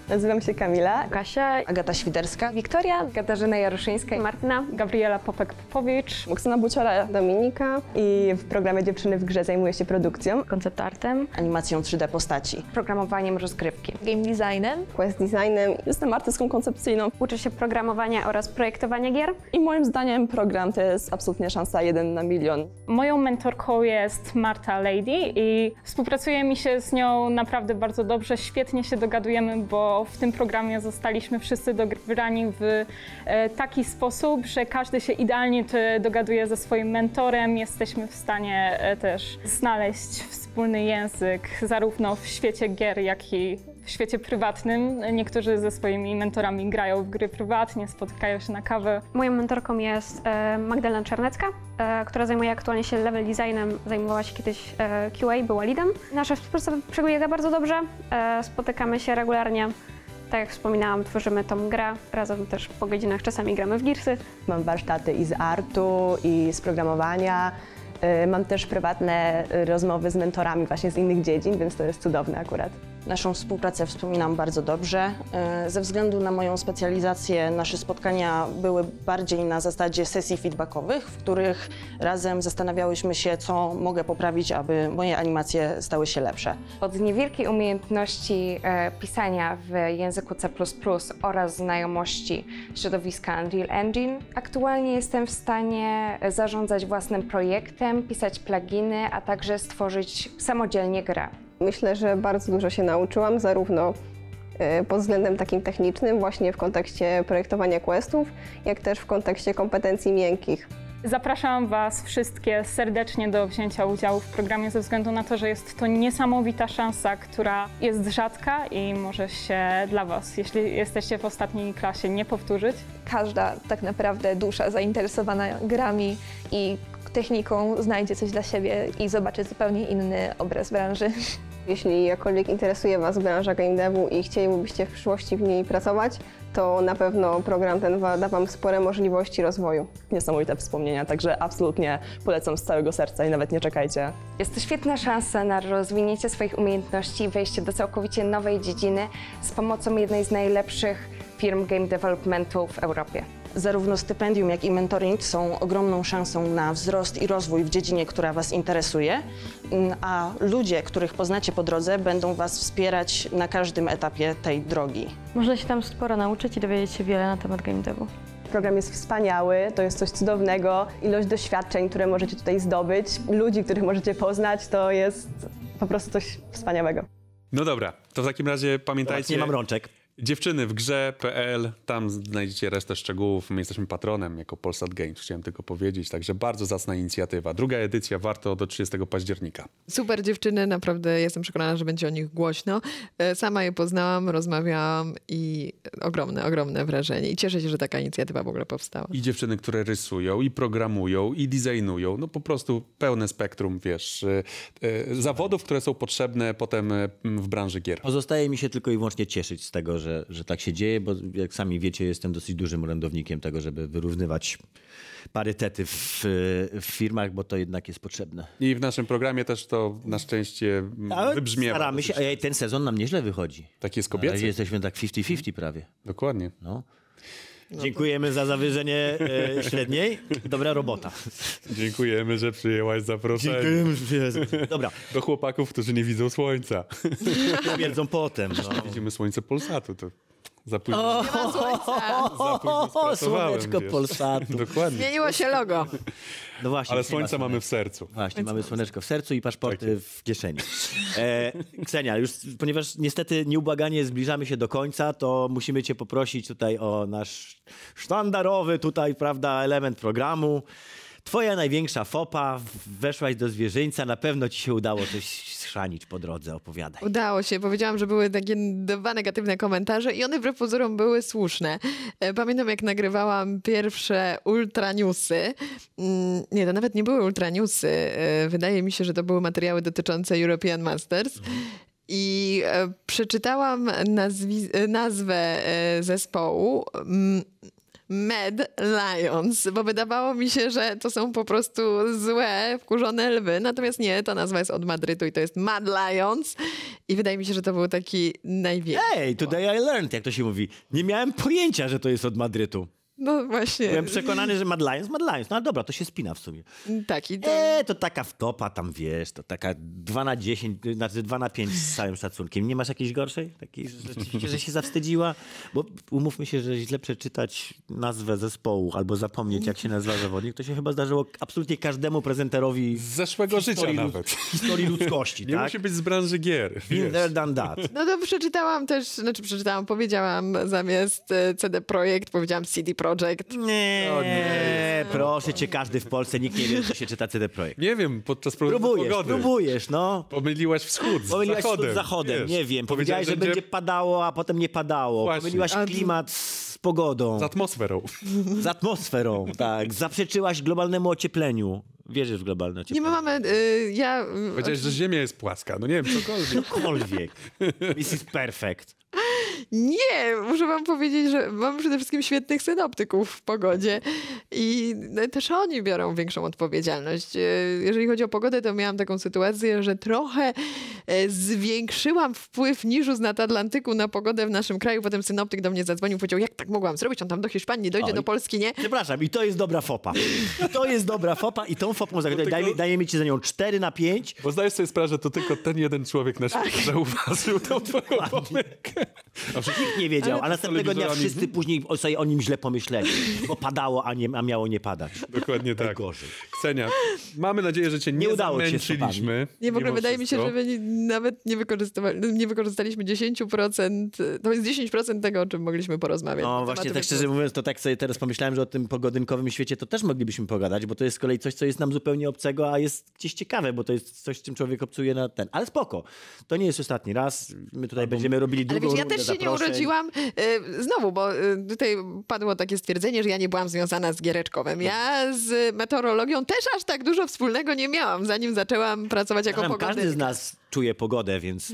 Nazywam się Kamila. Kasia, Agata Świderska. Wiktoria, Katarzyna Jaroszyńska, Martyna, Gabriela Popek-Popowicz, Oksyna Buciora. Dominika. I w programie Dziewczyny w grze zajmuję się produkcją, koncept artem, animacją 3D postaci. programowaniem rozgrywki, game designem. Quest designem. Jestem artystką koncepcyjną Uczę się programowania oraz projektowania gier. i moim zdaniem program to jest absolutnie szansa jeden na milion. Moją mentorką jest Marta Lady i współpracuje mi się z nią naprawdę bardzo dobrze. Świetnie się dogadujemy, bo w tym programie zostaliśmy wszyscy dograni w e, taki sposób, że każdy się idealnie dogaduje ze swoim mentorem. Jesteśmy w stanie e, też znaleźć wspólny język zarówno w świecie gier, jak i w świecie prywatnym. Niektórzy ze swoimi mentorami grają w gry prywatnie, spotykają się na kawę. Moją mentorką jest e, Magdalena Czarnecka, e, która zajmuje aktualnie się level designem, zajmowała się kiedyś e, QA, była leadem. Nasza współpraca przebiega bardzo dobrze, spotykamy się regularnie. Tak jak wspominałam, tworzymy tą grę, razem też po godzinach czasami gramy w girsy. Mam warsztaty i z artu, i z programowania. Mam też prywatne rozmowy z mentorami właśnie z innych dziedzin, więc to jest cudowne akurat. Naszą współpracę wspominam bardzo dobrze. E, Ze względu na moją specjalizację nasze spotkania były bardziej na zasadzie sesji feedbackowych, w których razem zastanawiałyśmy się, co mogę poprawić, aby moje animacje stały się lepsze. Od niewielkiej umiejętności e, pisania w języku C oraz znajomości środowiska Unreal Engine, aktualnie jestem w stanie zarządzać własnym projektem, pisać pluginy, a także stworzyć samodzielnie grę. Myślę, że bardzo dużo się nauczyłam, zarówno e, pod względem takim technicznym, właśnie w kontekście projektowania questów, jak też w kontekście kompetencji miękkich. Zapraszam Was wszystkie serdecznie do wzięcia udziału w programie ze względu na to, że jest to niesamowita szansa, która jest rzadka i może się dla Was, jeśli jesteście w ostatniej klasie, nie powtórzyć. każda tak naprawdę dusza zainteresowana grami i techniką znajdzie coś dla siebie i zobaczy zupełnie inny obraz branży. Jeśli jakkolwiek interesuje Was branża game devu i chcielibyście w przyszłości w niej pracować, to na pewno program ten da Wam spore możliwości rozwoju. Niesamowite wspomnienia, także absolutnie polecam z całego serca i nawet nie czekajcie. Jest to świetna szansa na rozwinięcie swoich umiejętności i wejście do całkowicie nowej dziedziny z pomocą jednej z najlepszych firm game developmentu w Europie. Zarówno stypendium, jak i mentoring są ogromną szansą na wzrost i rozwój w dziedzinie, która Was interesuje, Mm, a ludzie, których poznacie po drodze, będą Was wspierać na każdym etapie tej drogi. Można się tam sporo nauczyć i dowiedzieć się wiele na temat game devu. Program jest wspaniały, to jest coś cudownego. Ilość doświadczeń, które możecie tutaj zdobyć, ludzi, których możecie poznać, to jest po prostu coś wspaniałego. No dobra, to w takim razie pamiętajcie... nie mam rączek. Dziewczyny w grze.pl, tam znajdziecie resztę szczegółów. My jesteśmy patronem jako Polsat Games, chciałem tylko powiedzieć. Także bardzo zacna inicjatywa. Druga edycja warto do 30 października. Super dziewczyny, naprawdę jestem przekonana, że będzie o nich głośno. E, Sama je poznałam, rozmawiałam i ogromne, ogromne wrażenie. I cieszę się, że taka inicjatywa w ogóle powstała. I dziewczyny, które rysują, i programują, i designują. No po prostu pełne spektrum, wiesz, y, y, zawodów, które są potrzebne potem w branży gier. Pozostaje mi się tylko i wyłącznie cieszyć z tego, że, że tak się dzieje, bo jak sami wiecie, jestem dosyć dużym orędownikiem tego, żeby wyrównywać parytety w, w firmach, bo to jednak jest potrzebne. I w naszym programie też to na szczęście Ale wybrzmiewa. staramy się, a ten sezon nam nieźle wychodzi. Tak jest kobiecy. jesteśmy tak 50-50 prawie. Dokładnie. No. Dziękujemy za zawyżenie e, średniej. Dobra robota. Dziękujemy, że przyjęłaś zaproszenie. Dobra, Do chłopaków, którzy nie widzą słońca. twierdzą potem. No. Widzimy słońce Polsatu, to za późno, Nie ma słońca. za późno spracowałem, Słoneczko wiesz. Polsatu. Dokładnie. Zmieniło się logo. No właśnie, Ale słońca mamy w sercu. Właśnie, mamy słoneczko w sercu i paszporty Tak w kieszeni. E, Ksenia, już ponieważ niestety nieubłaganie zbliżamy się do końca, to musimy cię poprosić tutaj o nasz sztandarowy tutaj, prawda, element programu. Twoja największa fopa, weszłaś do zwierzyńca, na pewno ci się udało coś schrzanić po drodze, opowiadaj. Udało się. Powiedziałam, że były takie dwa negatywne komentarze i one wbrew pozorom były słuszne. E, Pamiętam, jak nagrywałam pierwsze ultra newsy. Mm, Nie, to nawet nie były ultra newsy. E, Wydaje mi się, że to były materiały dotyczące European Masters. I e, przeczytałam nazwę zespołu. Mad Lions, bo wydawało mi się, że to są po prostu złe, wkurzone lwy. Natomiast nie, ta nazwa jest od Madrytu i to jest Mad Lions. I wydaje mi się, że to był taki największy. Hey, today I learned, jak to się mówi. Nie miałem pojęcia, że to jest od Madrytu. No właśnie. Byłem przekonany, że Mad Lions, Mad Lions. No ale dobra, to się spina w sumie. Tak, i to... Eee, to taka wtopa tam, wiesz, to taka 2 na 10, znaczy 2 na 5 z całym szacunkiem. Nie masz jakiejś gorszej? Takiej, że rzeczywiście, że się zawstydziła? Bo umówmy się, że źle przeczytać nazwę zespołu albo zapomnieć, jak się nazywa zawodnik, to się chyba zdarzyło absolutnie każdemu prezenterowi Z zeszłego życia lud- nawet. historii ludzkości, Nie tak? musi być z branży gier. Been there, done that. No to przeczytałam też, znaczy przeczytałam, powiedziałam zamiast e, CD Projekt, powiedziałam CD Projekt. Nie, O nie. proszę cię, każdy w Polsce, nikt nie wie, że się czyta CD Projekt. Nie wiem, podczas Próbujesz, pogody. próbujesz, no. Pomyliłaś wschód z Pomyliłaś zachodem. wschód z zachodem, wiesz. nie wiem. Powiedziałeś, Powiedziałaś, że będzie padało, a potem nie padało. Właśnie. Pomyliłaś A- klimat z pogodą, Z atmosferą. z atmosferą, tak. Zaprzeczyłaś globalnemu ociepleniu. Wierzysz w globalne Nie, ocieplenie? my mamy, y, ja... y, Powiedziałeś, że Ziemia jest płaska. No nie wiem, cokolwiek. Cokolwiek. This is perfect. Nie, muszę wam powiedzieć, że mam przede wszystkim świetnych synoptyków w pogodzie i no, też oni biorą większą odpowiedzialność. E, Jeżeli chodzi o pogodę, to miałam taką sytuację, że trochę e, zwiększyłam wpływ niżu z nad Atlantyku na pogodę w naszym kraju. Potem synoptyk do mnie zadzwonił, powiedział, jak tak mogłam zrobić? On tam do Hiszpanii dojdzie, Oj. do Polski, nie? Przepraszam, i to jest dobra fopa. To jest dobra fopa i tą fopą zagadaj. tylko- Dajmy, dajemy ci za nią 4 na 5. Bo zdajesz sobie sprawę, że to tylko ten jeden człowiek na świecie zauważył tą twoją pomyłkę. A przecież Nikt nie wiedział, a następnego dnia wszyscy później o- sobie o nim źle pomyśleli. Bo padało, a, nie, a miało nie padać. Dokładnie tak. Najgorzej. Ksenia, mamy nadzieję, że cię nie, Nie udało zamęczyliśmy. Nie, w ogóle wydaje mi się, wszystko. że my nawet nie, nie wykorzystaliśmy 10%, to jest 10% tego, o czym mogliśmy porozmawiać. No właśnie, tak szczerze mówiąc, to tak sobie teraz pomyślałem, że o tym pogodynkowym świecie to też moglibyśmy pogadać, bo to jest z kolei coś, co jest nam zupełnie obcego, a jest gdzieś ciekawe, bo to jest coś, z czym człowiek obcuje na ten. Ale spoko, to nie jest ostatni raz. My tutaj będziemy robili Ale drugą wiecie, ja też się nie urodziłam, y, znowu, bo y, tutaj padło takie stwierdzenie, że ja nie byłam związana z Giereczkowem. Ja z meteorologią też aż tak dużo wspólnego nie miałam, zanim zaczęłam pracować jako pogodynka. Każdy z nas czuje pogodę, więc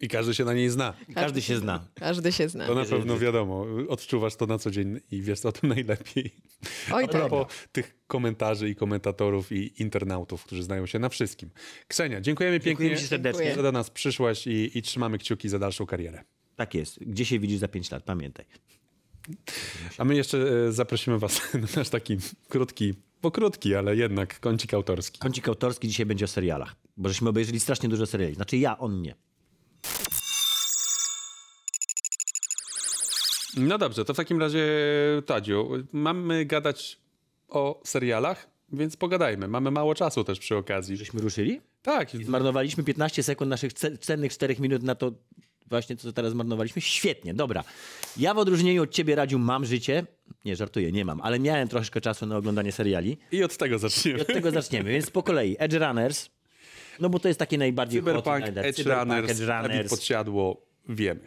I każdy się na niej zna. każdy się zna. Każdy się zna. To na pewno wiadomo. Odczuwasz to na co dzień i wiesz o tym najlepiej. Oj A tak. propos tych komentarzy i komentatorów i internautów, którzy znają się na wszystkim. Ksenia, dziękujemy pięknie, Dziękujemy serdecznie. Dziękuję. że do nas przyszłaś i, i trzymamy kciuki za dalszą karierę. Tak jest. Gdzie się widzisz za 5 lat, pamiętaj. A my jeszcze e, zaprosimy was na nasz taki krótki, bo krótki, ale jednak kącik autorski. Kącik autorski dzisiaj będzie o serialach, bo żeśmy obejrzeli strasznie dużo seriali. Znaczy ja, on nie. No dobrze, to w takim razie Tadziu, mamy gadać o serialach, więc pogadajmy. Mamy mało czasu też przy okazji. Żeśmy ruszyli? Tak, Zmarnowaliśmy 15 sekund naszych ce- cennych 4 minut na to, właśnie co teraz zmarnowaliśmy. Świetnie, dobra. Ja w odróżnieniu od ciebie, Radziu, mam życie. Nie, żartuję, nie mam, ale miałem troszkę czasu na oglądanie seriali. I od tego I zaczniemy. od tego zaczniemy, więc po kolei. Edge Runners, no bo to jest takie najbardziej hot Cyberpunk, rider. Edge Cyberpunk, Runners, Edge Runners. Podsiadło, wiemy.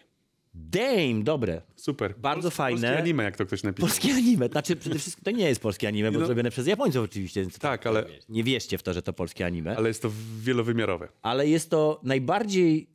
Dame, dobre. Super. Bardzo Pols- fajne. Polskie anime, jak to ktoś napisał. Polskie anime, znaczy przede wszystkim to nie jest polskie anime, bo No. zrobione przez Japońców oczywiście. to Tak, ale, Nie wierzcie w to, że to polskie anime. ale jest to wielowymiarowe. ale jest to najbardziej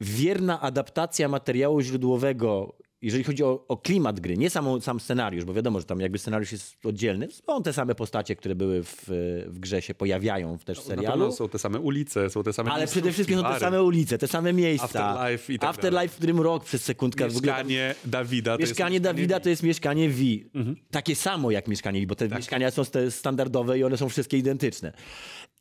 wierna adaptacja materiału źródłowego, jeżeli chodzi o, o klimat gry, nie sam scenariusz, bo wiadomo, że tam jakby scenariusz jest oddzielny. Są te same postacie, które były w, w grze, się pojawiają też w pewno serialu. są te same ulice, są te same Ale przede wszystkim są te same ulice, te same miejsca. Afterlife i tak Afterlife, w którym rok przez sekundkę w Mieszkanie Dawida. to jest Mieszkanie Dawida to jest mieszkanie V. Mhm. Takie samo jak mieszkanie V, bo te Tak. mieszkania są ste- standardowe i one są wszystkie identyczne.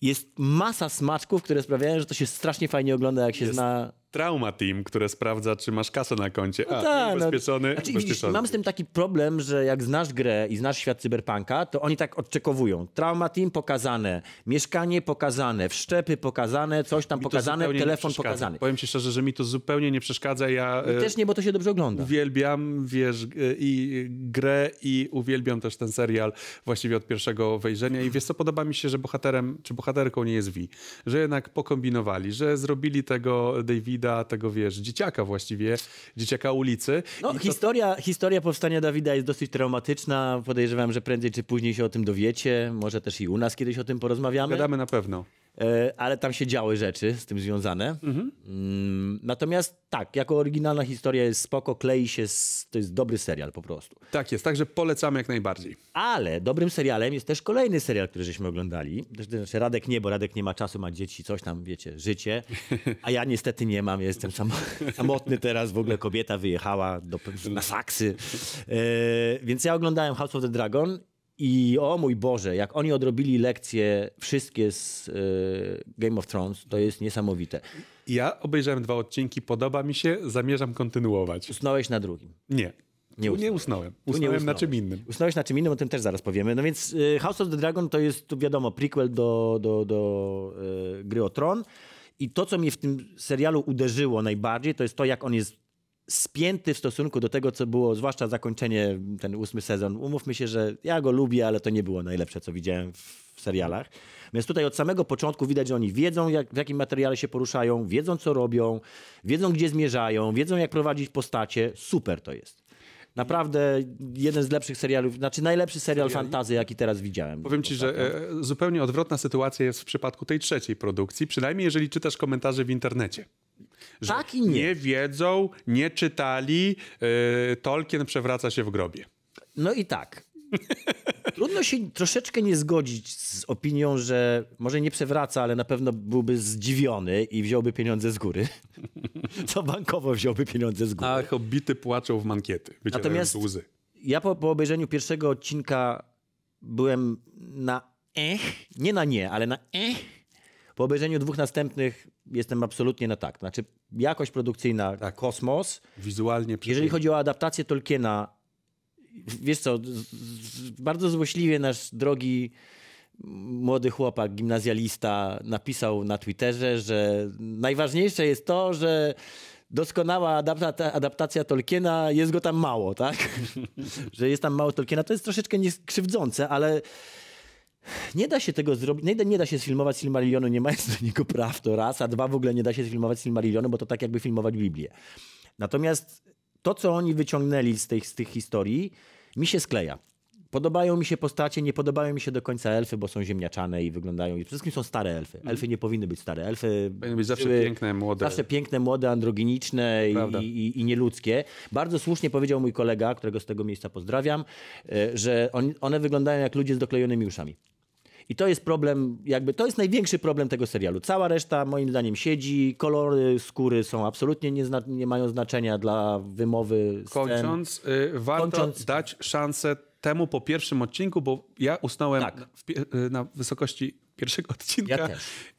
Jest masa smaczków, które sprawiają, że to się strasznie fajnie ogląda, jak się Jest zna. Trauma Team, które sprawdza, czy masz kasę na koncie. A, tak, no. ubezpieczony, Znaczy, widzisz, mam z tym taki problem, że jak znasz grę i znasz świat cyberpunka, to oni tak odczekowują. Trauma Team pokazane, mieszkanie pokazane, wszczepy pokazane, coś tam Mi pokazane, telefon pokazany. Powiem ci szczerze, że mi to zupełnie nie przeszkadza. Ja I e, też nie, bo to się dobrze ogląda. uwielbiam, wiesz, g- i grę i uwielbiam też ten serial właściwie od pierwszego wejrzenia i wiesz co, podoba mi się, że bohaterem czy bohaterką nie jest Vi, że jednak pokombinowali, że zrobili tego Davida, tego wiesz, dzieciaka właściwie, dzieciaka ulicy. No, to- historia, historia powstania Dawida jest dosyć traumatyczna. Podejrzewam, że prędzej czy później się o tym dowiecie. Może też i u nas kiedyś o tym porozmawiamy. Gadamy na pewno. E, ale tam się działy rzeczy z tym związane. Mm, natomiast tak, jako oryginalna historia jest spoko, klei się, z, to jest dobry serial po prostu. Tak jest, także polecamy jak najbardziej. Ale dobrym serialem jest też kolejny serial, który żeśmy oglądali. Znaczy Radek nie, bo Radek nie ma czasu, ma dzieci, coś tam, wiecie, życie. A ja niestety nie mam, jestem sam, samotny teraz, w ogóle kobieta wyjechała do, na saksy. E, więc ja oglądałem House of the Dragon i o mój Boże, jak oni odrobili lekcje wszystkie z e, Game of Thrones, to jest niesamowite. Ja obejrzałem dwa odcinki, podoba mi się, zamierzam kontynuować. Usnąłeś na drugim. Nie. Nie Tu nie usnąłem. Nie Usnąłem na czym innym. Usnąłeś na czym innym, o tym też zaraz powiemy. No więc y, House of the Dragon to jest, tu wiadomo, prequel do, do, do y, Gry o Tron. I to, co mnie w tym serialu uderzyło najbardziej, to jest to, jak on jest spięty w stosunku do tego, co było, zwłaszcza zakończenie, ten ósmy sezon. Umówmy się, że ja go lubię, ale to nie było najlepsze, co widziałem w, serialach. Więc tutaj od samego początku widać, że oni wiedzą, jak, w jakim materiale się poruszają, wiedzą, co robią, wiedzą, gdzie zmierzają, wiedzą, jak prowadzić postacie. Super to jest. Naprawdę jeden z lepszych serialów, znaczy najlepszy serial fantazy, jaki teraz widziałem. Powiem ci, że e, zupełnie odwrotna sytuacja jest w przypadku tej trzeciej produkcji, przynajmniej jeżeli czytasz komentarze w internecie. Że Tak i nie. Nie wiedzą, nie czytali, e, Tolkien przewraca się w grobie. No i tak. Trudno się troszeczkę nie zgodzić z opinią, że może nie przewraca, ale na pewno byłby zdziwiony i wziąłby pieniądze z góry. Co bankowo wziąłby pieniądze z góry. A hobbity płaczą w mankiety, Natomiast- łzy. Ja po, po obejrzeniu pierwszego odcinka byłem na ech, nie na nie, ale na ech. Po obejrzeniu dwóch następnych jestem absolutnie na tak. Znaczy jakość produkcyjna, kosmos. Wizualnie Jeżeli chodzi o adaptację Tolkiena, wiesz co, bardzo złośliwie nasz drogi młody chłopak, gimnazjalista napisał na Twitterze, że najważniejsze jest to, że doskonała adapta- adaptacja Tolkiena, jest go tam mało, tak? że jest tam mało Tolkiena. To jest troszeczkę nieskrzywdzące, ale nie da się tego zrobić, nie nie da się sfilmować Silmarillionu, nie mając do niego praw, to raz, a dwa w ogóle nie da się sfilmować Silmarillionu, bo to tak jakby filmować Biblię. Natomiast to, co oni wyciągnęli z tych, z tych historii, mi się skleja. Podobają mi się postacie, nie podobają mi się do końca elfy, bo są ziemniaczane i wyglądają. Przede wszystkim są stare elfy. Elfy nie powinny być stare. Elfy Powinny być zawsze były piękne, młode. Zawsze piękne, młode, androginiczne i, i, i nieludzkie. Bardzo słusznie powiedział mój kolega, którego z tego miejsca pozdrawiam, e, że on, one wyglądają jak ludzie z doklejonymi uszami. I to jest problem, jakby to jest największy problem tego serialu. Cała reszta moim zdaniem siedzi, kolory skóry są absolutnie nie, zna, nie mają znaczenia dla wymowy scen. Kończąc, y, warto Kończąc- dać szansę temu po pierwszym odcinku, bo ja usnąłem Tak. na, y, na wysokości pierwszego odcinka Ja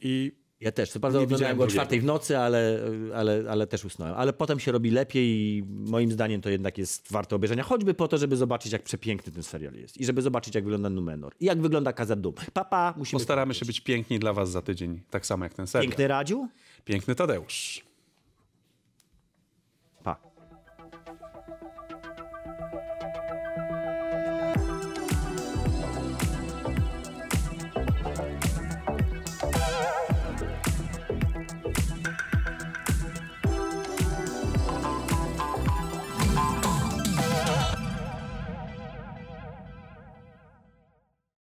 i Ja też. Co prawda Nie oglądałem go o czwartej w nocy, ale, ale, ale też usnąłem. Ale potem się robi lepiej i moim zdaniem to jednak jest warte obejrzenia. Choćby po to, żeby zobaczyć, jak przepiękny ten serial jest. I żeby zobaczyć, jak wygląda Numenor. I jak wygląda Kazadum. Papa, musimy... postaramy się być piękni dla was za tydzień, tak samo jak ten serial. Piękny Radziu? Piękny Tadeusz.